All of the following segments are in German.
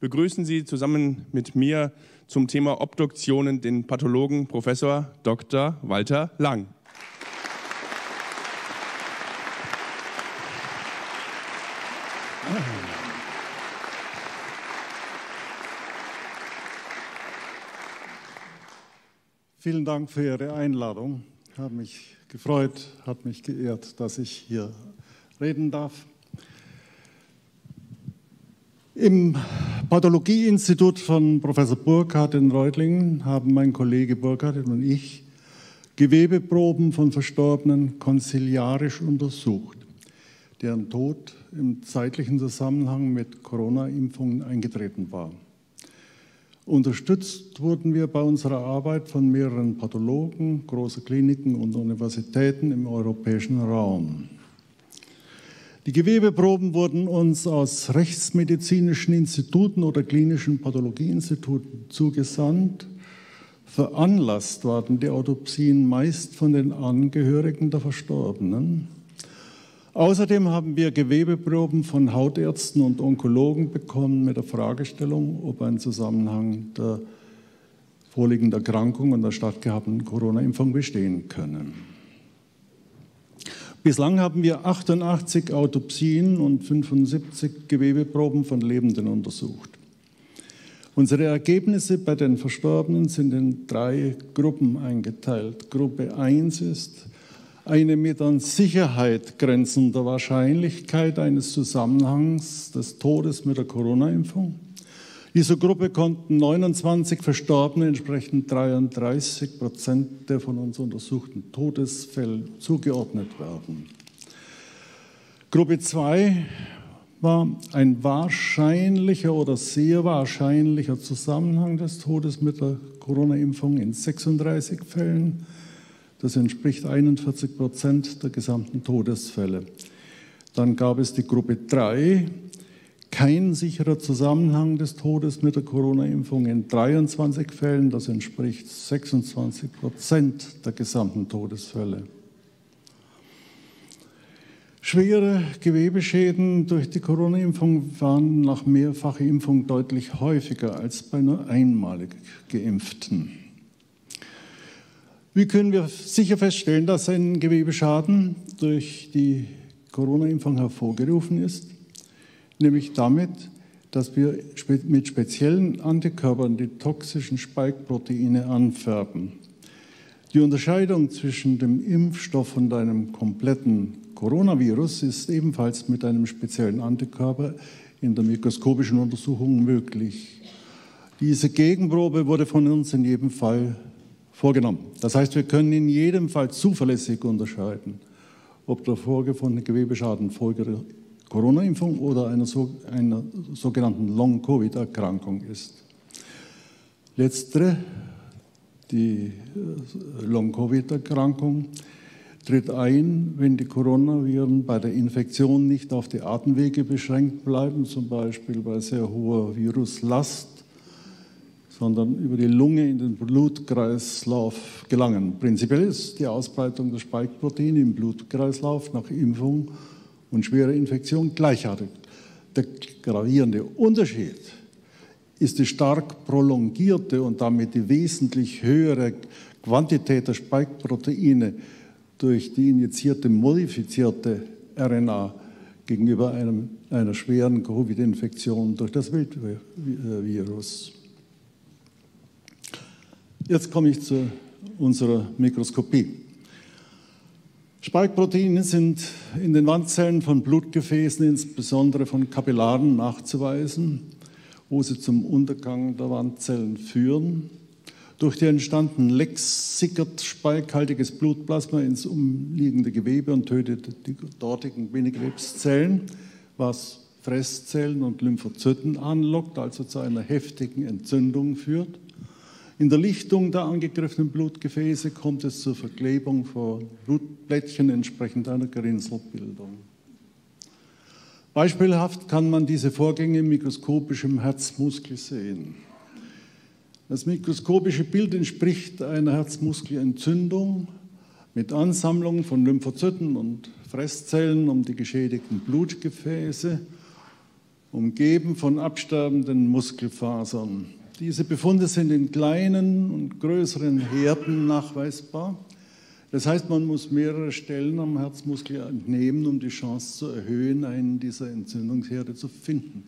begrüßen Sie zusammen mit mir zum Thema Obduktionen den Pathologen Professor Dr. Walter Lang. Vielen Dank für Ihre Einladung. Habe mich gefreut, hat mich geehrt, dass ich hier reden darf. Im Pathologieinstitut von Professor Burkhardt in Reutlingen haben mein Kollege Burkhardt und ich Gewebeproben von Verstorbenen konziliarisch untersucht, deren Tod im zeitlichen Zusammenhang mit Corona-Impfungen eingetreten war. Unterstützt wurden wir bei unserer Arbeit von mehreren Pathologen, große Kliniken und Universitäten im europäischen Raum. Die Gewebeproben wurden uns aus rechtsmedizinischen Instituten oder klinischen Pathologieinstituten zugesandt. Veranlasst waren die Autopsien meist von den Angehörigen der Verstorbenen. Außerdem haben wir Gewebeproben von Hautärzten und Onkologen bekommen mit der Fragestellung, ob ein Zusammenhang der vorliegenden Erkrankung und der stattgehabten Corona-Impfung bestehen können. Bislang haben wir 88 Autopsien und 75 Gewebeproben von Lebenden untersucht. Unsere Ergebnisse bei den Verstorbenen sind in drei Gruppen eingeteilt. Gruppe 1 ist eine mit an Sicherheit grenzender Wahrscheinlichkeit eines Zusammenhangs des Todes mit der Corona-Impfung. Dieser Gruppe konnten 29 Verstorbene, entsprechend 33 Prozent der von uns untersuchten Todesfälle zugeordnet werden. Gruppe 2 war ein wahrscheinlicher oder sehr wahrscheinlicher Zusammenhang des Todes mit der Corona-Impfung in 36 Fällen. Das entspricht 41 Prozent der gesamten Todesfälle. Dann gab es die Gruppe 3, kein sicherer Zusammenhang des Todes mit der Corona-Impfung in 23 Fällen. Das entspricht 26 Prozent der gesamten Todesfälle. Schwere Gewebeschäden durch die Corona-Impfung waren nach mehrfacher Impfung deutlich häufiger als bei nur einmalig Geimpften. Wie können wir sicher feststellen, dass ein Gewebeschaden durch die Corona-Impfung hervorgerufen ist? Nämlich damit, dass wir mit speziellen Antikörpern die toxischen Spike-Proteine anfärben. Die Unterscheidung zwischen dem Impfstoff und einem kompletten Coronavirus ist ebenfalls mit einem speziellen Antikörper in der mikroskopischen Untersuchung möglich. Diese Gegenprobe wurde von uns in jedem Fall vorgenommen. Das heißt, wir können in jedem Fall zuverlässig unterscheiden, ob der vorgefundene Gewebeschaden Corona-Impfung oder einer, so, einer sogenannten Long-Covid-Erkrankung ist. Letztere, die äh, Long-Covid-Erkrankung, tritt ein, wenn die Coronaviren bei der Infektion nicht auf die Atemwege beschränkt bleiben, zum Beispiel bei sehr hoher Viruslast sondern über die Lunge in den Blutkreislauf gelangen. Prinzipiell ist die Ausbreitung der Spike-Proteine im Blutkreislauf nach Impfung und schwerer Infektion gleichartig. Der gravierende Unterschied ist die stark prolongierte und damit die wesentlich höhere Quantität der Spike-Proteine durch die injizierte modifizierte RNA gegenüber einem, einer schweren Covid-Infektion durch das Wildvirus. Jetzt komme ich zu unserer Mikroskopie. Spike-Proteine sind in den Wandzellen von Blutgefäßen, insbesondere von Kapillaren, nachzuweisen, wo sie zum Untergang der Wandzellen führen. Durch die entstandenen Lecks sickert spikehaltiges Blutplasma ins umliegende Gewebe und tötet die dortigen Minikrebszellen, was Fresszellen und Lymphozyten anlockt, also zu einer heftigen Entzündung führt. In der Lichtung der angegriffenen Blutgefäße kommt es zur Verklebung von Blutplättchen entsprechend einer Gerinnselbildung. Beispielhaft kann man diese Vorgänge mikroskopisch im Herzmuskel sehen. Das mikroskopische Bild entspricht einer Herzmuskelentzündung mit Ansammlung von Lymphozyten und Fresszellen um die geschädigten Blutgefäße umgeben von absterbenden Muskelfasern. Diese Befunde sind in kleinen und größeren Herden nachweisbar. Das heißt, man muss mehrere Stellen am Herzmuskel entnehmen, um die Chance zu erhöhen, einen dieser Entzündungsherde zu finden.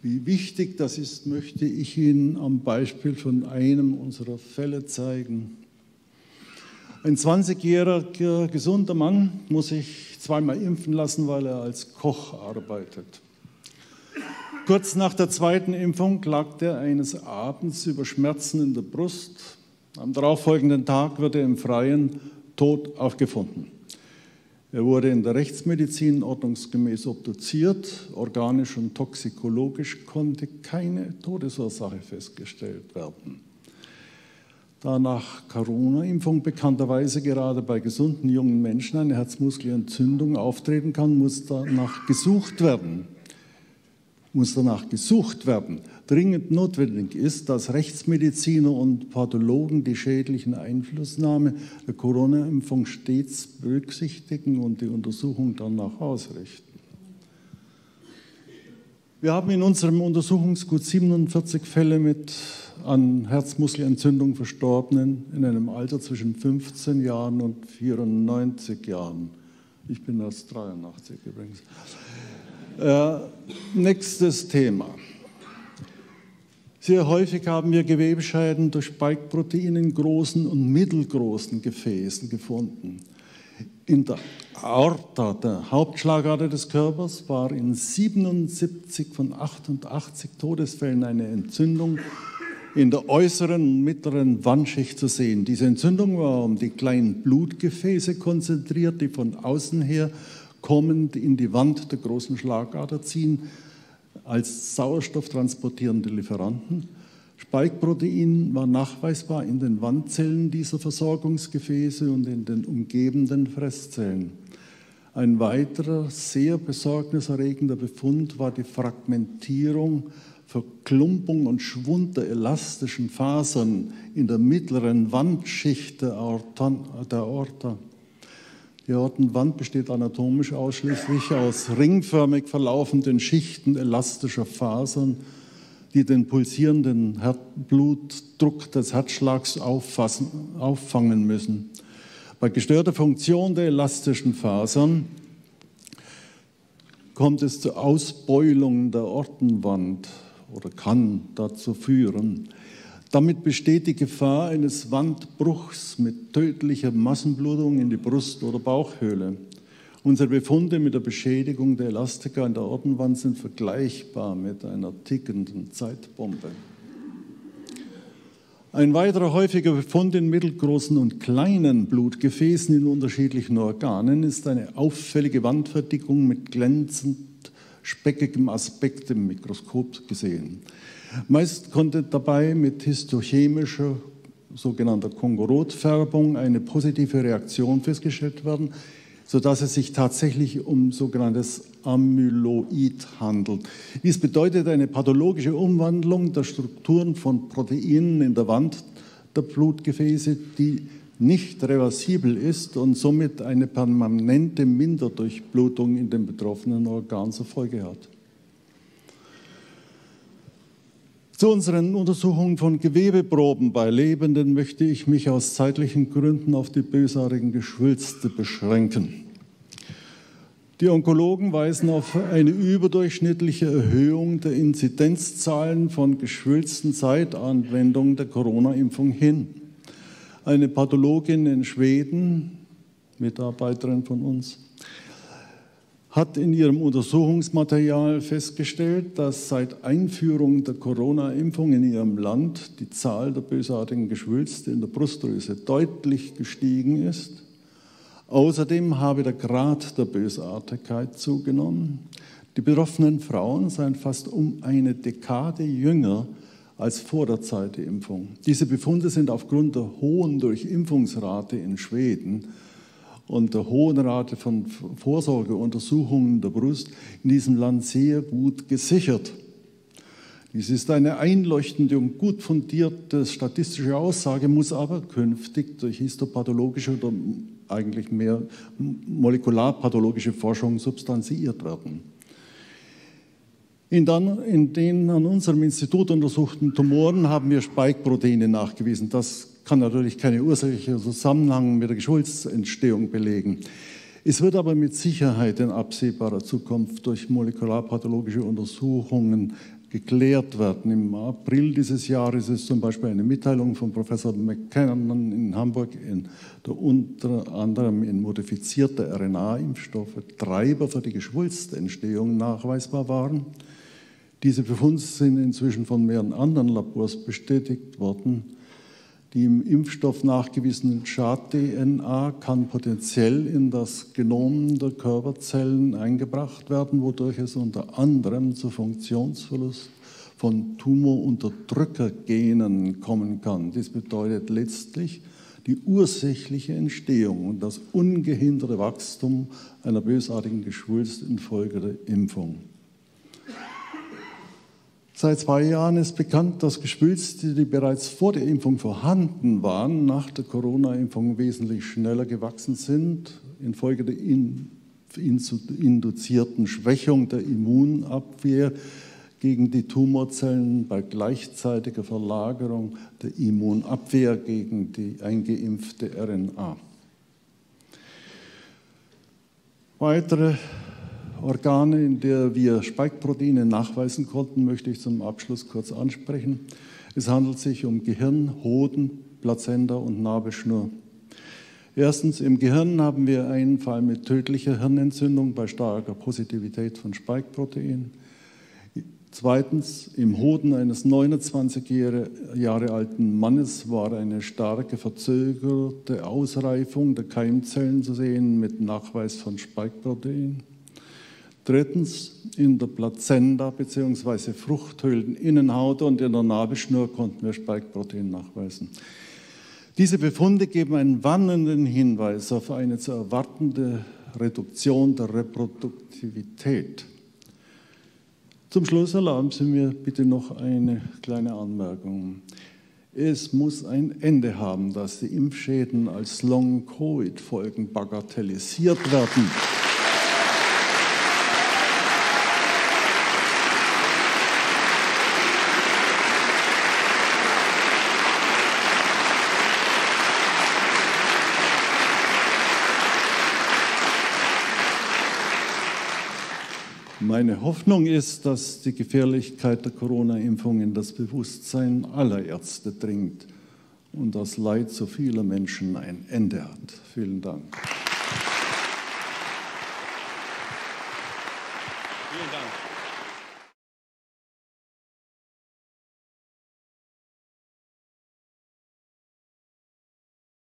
Wie wichtig das ist, möchte ich Ihnen am Beispiel von einem unserer Fälle zeigen. Ein 20-jähriger gesunder Mann muss sich zweimal impfen lassen, weil er als Koch arbeitet. Kurz nach der zweiten Impfung klagt er eines Abends über Schmerzen in der Brust, am darauffolgenden Tag wird er im Freien tot aufgefunden. Er wurde in der Rechtsmedizin ordnungsgemäß obduziert. Organisch und toxikologisch konnte keine Todesursache festgestellt werden. Da nach Corona-Impfung bekannterweise gerade bei gesunden jungen Menschen eine Herzmuskelentzündung auftreten kann, muss danach gesucht werden muss danach gesucht werden. Dringend notwendig ist, dass Rechtsmediziner und Pathologen die schädlichen Einflussnahme der Corona-Impfung stets berücksichtigen und die Untersuchung danach ausrichten. Wir haben in unserem Untersuchungsgut 47 Fälle mit an Herzmuskelentzündung Verstorbenen in einem Alter zwischen 15 Jahren und 94 Jahren. Ich bin erst 83 übrigens. Äh, nächstes Thema. Sehr häufig haben wir Gewebescheiden durch Spike-Protein in großen und mittelgroßen Gefäßen gefunden. In der Aorta, der Hauptschlagader des Körpers, war in 77 von 88 Todesfällen eine Entzündung in der äußeren und mittleren Wandschicht zu sehen. Diese Entzündung war um die kleinen Blutgefäße konzentriert, die von außen her kommend in die Wand der großen Schlagader ziehen als sauerstofftransportierende Lieferanten. Spikeprotein war nachweisbar in den Wandzellen dieser Versorgungsgefäße und in den umgebenden Fresszellen. Ein weiterer sehr besorgniserregender Befund war die Fragmentierung, Verklumpung und Schwund der elastischen Fasern in der mittleren Wandschicht der Aorta. Die Aortenwand besteht anatomisch ausschließlich aus ringförmig verlaufenden Schichten elastischer Fasern, die den pulsierenden Blutdruck des Herzschlags auffassen, auffangen müssen. Bei gestörter Funktion der elastischen Fasern kommt es zur Ausbeulung der Ortenwand oder kann dazu führen. Damit besteht die Gefahr eines Wandbruchs mit tödlicher Massenblutung in die Brust- oder Bauchhöhle. Unsere Befunde mit der Beschädigung der Elastika in der Ordenwand sind vergleichbar mit einer tickenden Zeitbombe. Ein weiterer häufiger Befund in mittelgroßen und kleinen Blutgefäßen in unterschiedlichen Organen ist eine auffällige Wandverdickung mit glänzend speckigem Aspekt im Mikroskop gesehen. Meist konnte dabei mit histochemischer sogenannter Kongorotfärbung eine positive Reaktion festgestellt werden, sodass es sich tatsächlich um sogenanntes Amyloid handelt. Dies bedeutet eine pathologische Umwandlung der Strukturen von Proteinen in der Wand der Blutgefäße, die nicht reversibel ist und somit eine permanente Minderdurchblutung in dem betroffenen Organ zur Folge hat. Zu unseren Untersuchungen von Gewebeproben bei Lebenden möchte ich mich aus zeitlichen Gründen auf die bösartigen Geschwülste beschränken. Die Onkologen weisen auf eine überdurchschnittliche Erhöhung der Inzidenzzahlen von Geschwülsten seit Anwendung der Corona-Impfung hin. Eine Pathologin in Schweden, Mitarbeiterin von uns, hat in ihrem Untersuchungsmaterial festgestellt, dass seit Einführung der Corona-Impfung in ihrem Land die Zahl der bösartigen Geschwülste in der Brustdrüse deutlich gestiegen ist. Außerdem habe der Grad der Bösartigkeit zugenommen. Die betroffenen Frauen seien fast um eine Dekade jünger als vor der Zeit der Impfung. Diese Befunde sind aufgrund der hohen Durchimpfungsrate in Schweden und der hohen Rate von Vorsorgeuntersuchungen der Brust in diesem Land sehr gut gesichert. Dies ist eine einleuchtende und gut fundierte statistische Aussage, muss aber künftig durch histopathologische oder eigentlich mehr molekularpathologische Forschung substanziiert werden. In, dann, in den an unserem Institut untersuchten Tumoren haben wir Spike-Proteine nachgewiesen. Das kann natürlich keine ursächliche Zusammenhang mit der Geschwulstentstehung belegen. Es wird aber mit Sicherheit in absehbarer Zukunft durch molekularpathologische Untersuchungen geklärt werden. Im April dieses Jahres ist zum Beispiel eine Mitteilung von Professor McKinnon in Hamburg, in der unter anderem in modifizierte RNA-Impfstoffe Treiber für die Geschwulstentstehung nachweisbar waren. Diese Befunde sind inzwischen von mehreren anderen Labors bestätigt worden. Die im Impfstoff nachgewiesene Schad-DNA kann potenziell in das Genom der Körperzellen eingebracht werden, wodurch es unter anderem zu Funktionsverlust von Tumorunterdrückergenen kommen kann. Dies bedeutet letztlich die ursächliche Entstehung und das ungehinderte Wachstum einer bösartigen Geschwulst infolge der Impfung. Seit zwei Jahren ist bekannt, dass Geschwülste, die bereits vor der Impfung vorhanden waren, nach der Corona-Impfung wesentlich schneller gewachsen sind, infolge der in, induzierten Schwächung der Immunabwehr gegen die Tumorzellen bei gleichzeitiger Verlagerung der Immunabwehr gegen die eingeimpfte RNA. Weitere Organe, in der wir Spike-Proteine nachweisen konnten, möchte ich zum Abschluss kurz ansprechen. Es handelt sich um Gehirn, Hoden, Plazenta und Nabelschnur. Erstens, im Gehirn haben wir einen Fall mit tödlicher Hirnentzündung bei starker Positivität von Spike-Proteinen. Zweitens, im Hoden eines 29 Jahre alten Mannes war eine starke verzögerte Ausreifung der Keimzellen zu sehen mit Nachweis von Spike-Proteinen. Drittens, in der Plazenta bzw. Fruchthöhleninnenhaut und in der Nabelschnur konnten wir Spike-Protein nachweisen. Diese Befunde geben einen warnenden Hinweis auf eine zu erwartende Reduktion der Reproduktivität. Zum Schluss erlauben Sie mir bitte noch eine kleine Anmerkung. Es muss ein Ende haben, dass die Impfschäden als Long-Covid-Folgen bagatellisiert werden. Meine Hoffnung ist, dass die Gefährlichkeit der Corona-Impfung in das Bewusstsein aller Ärzte dringt und das Leid so vieler Menschen ein Ende hat. Vielen Dank.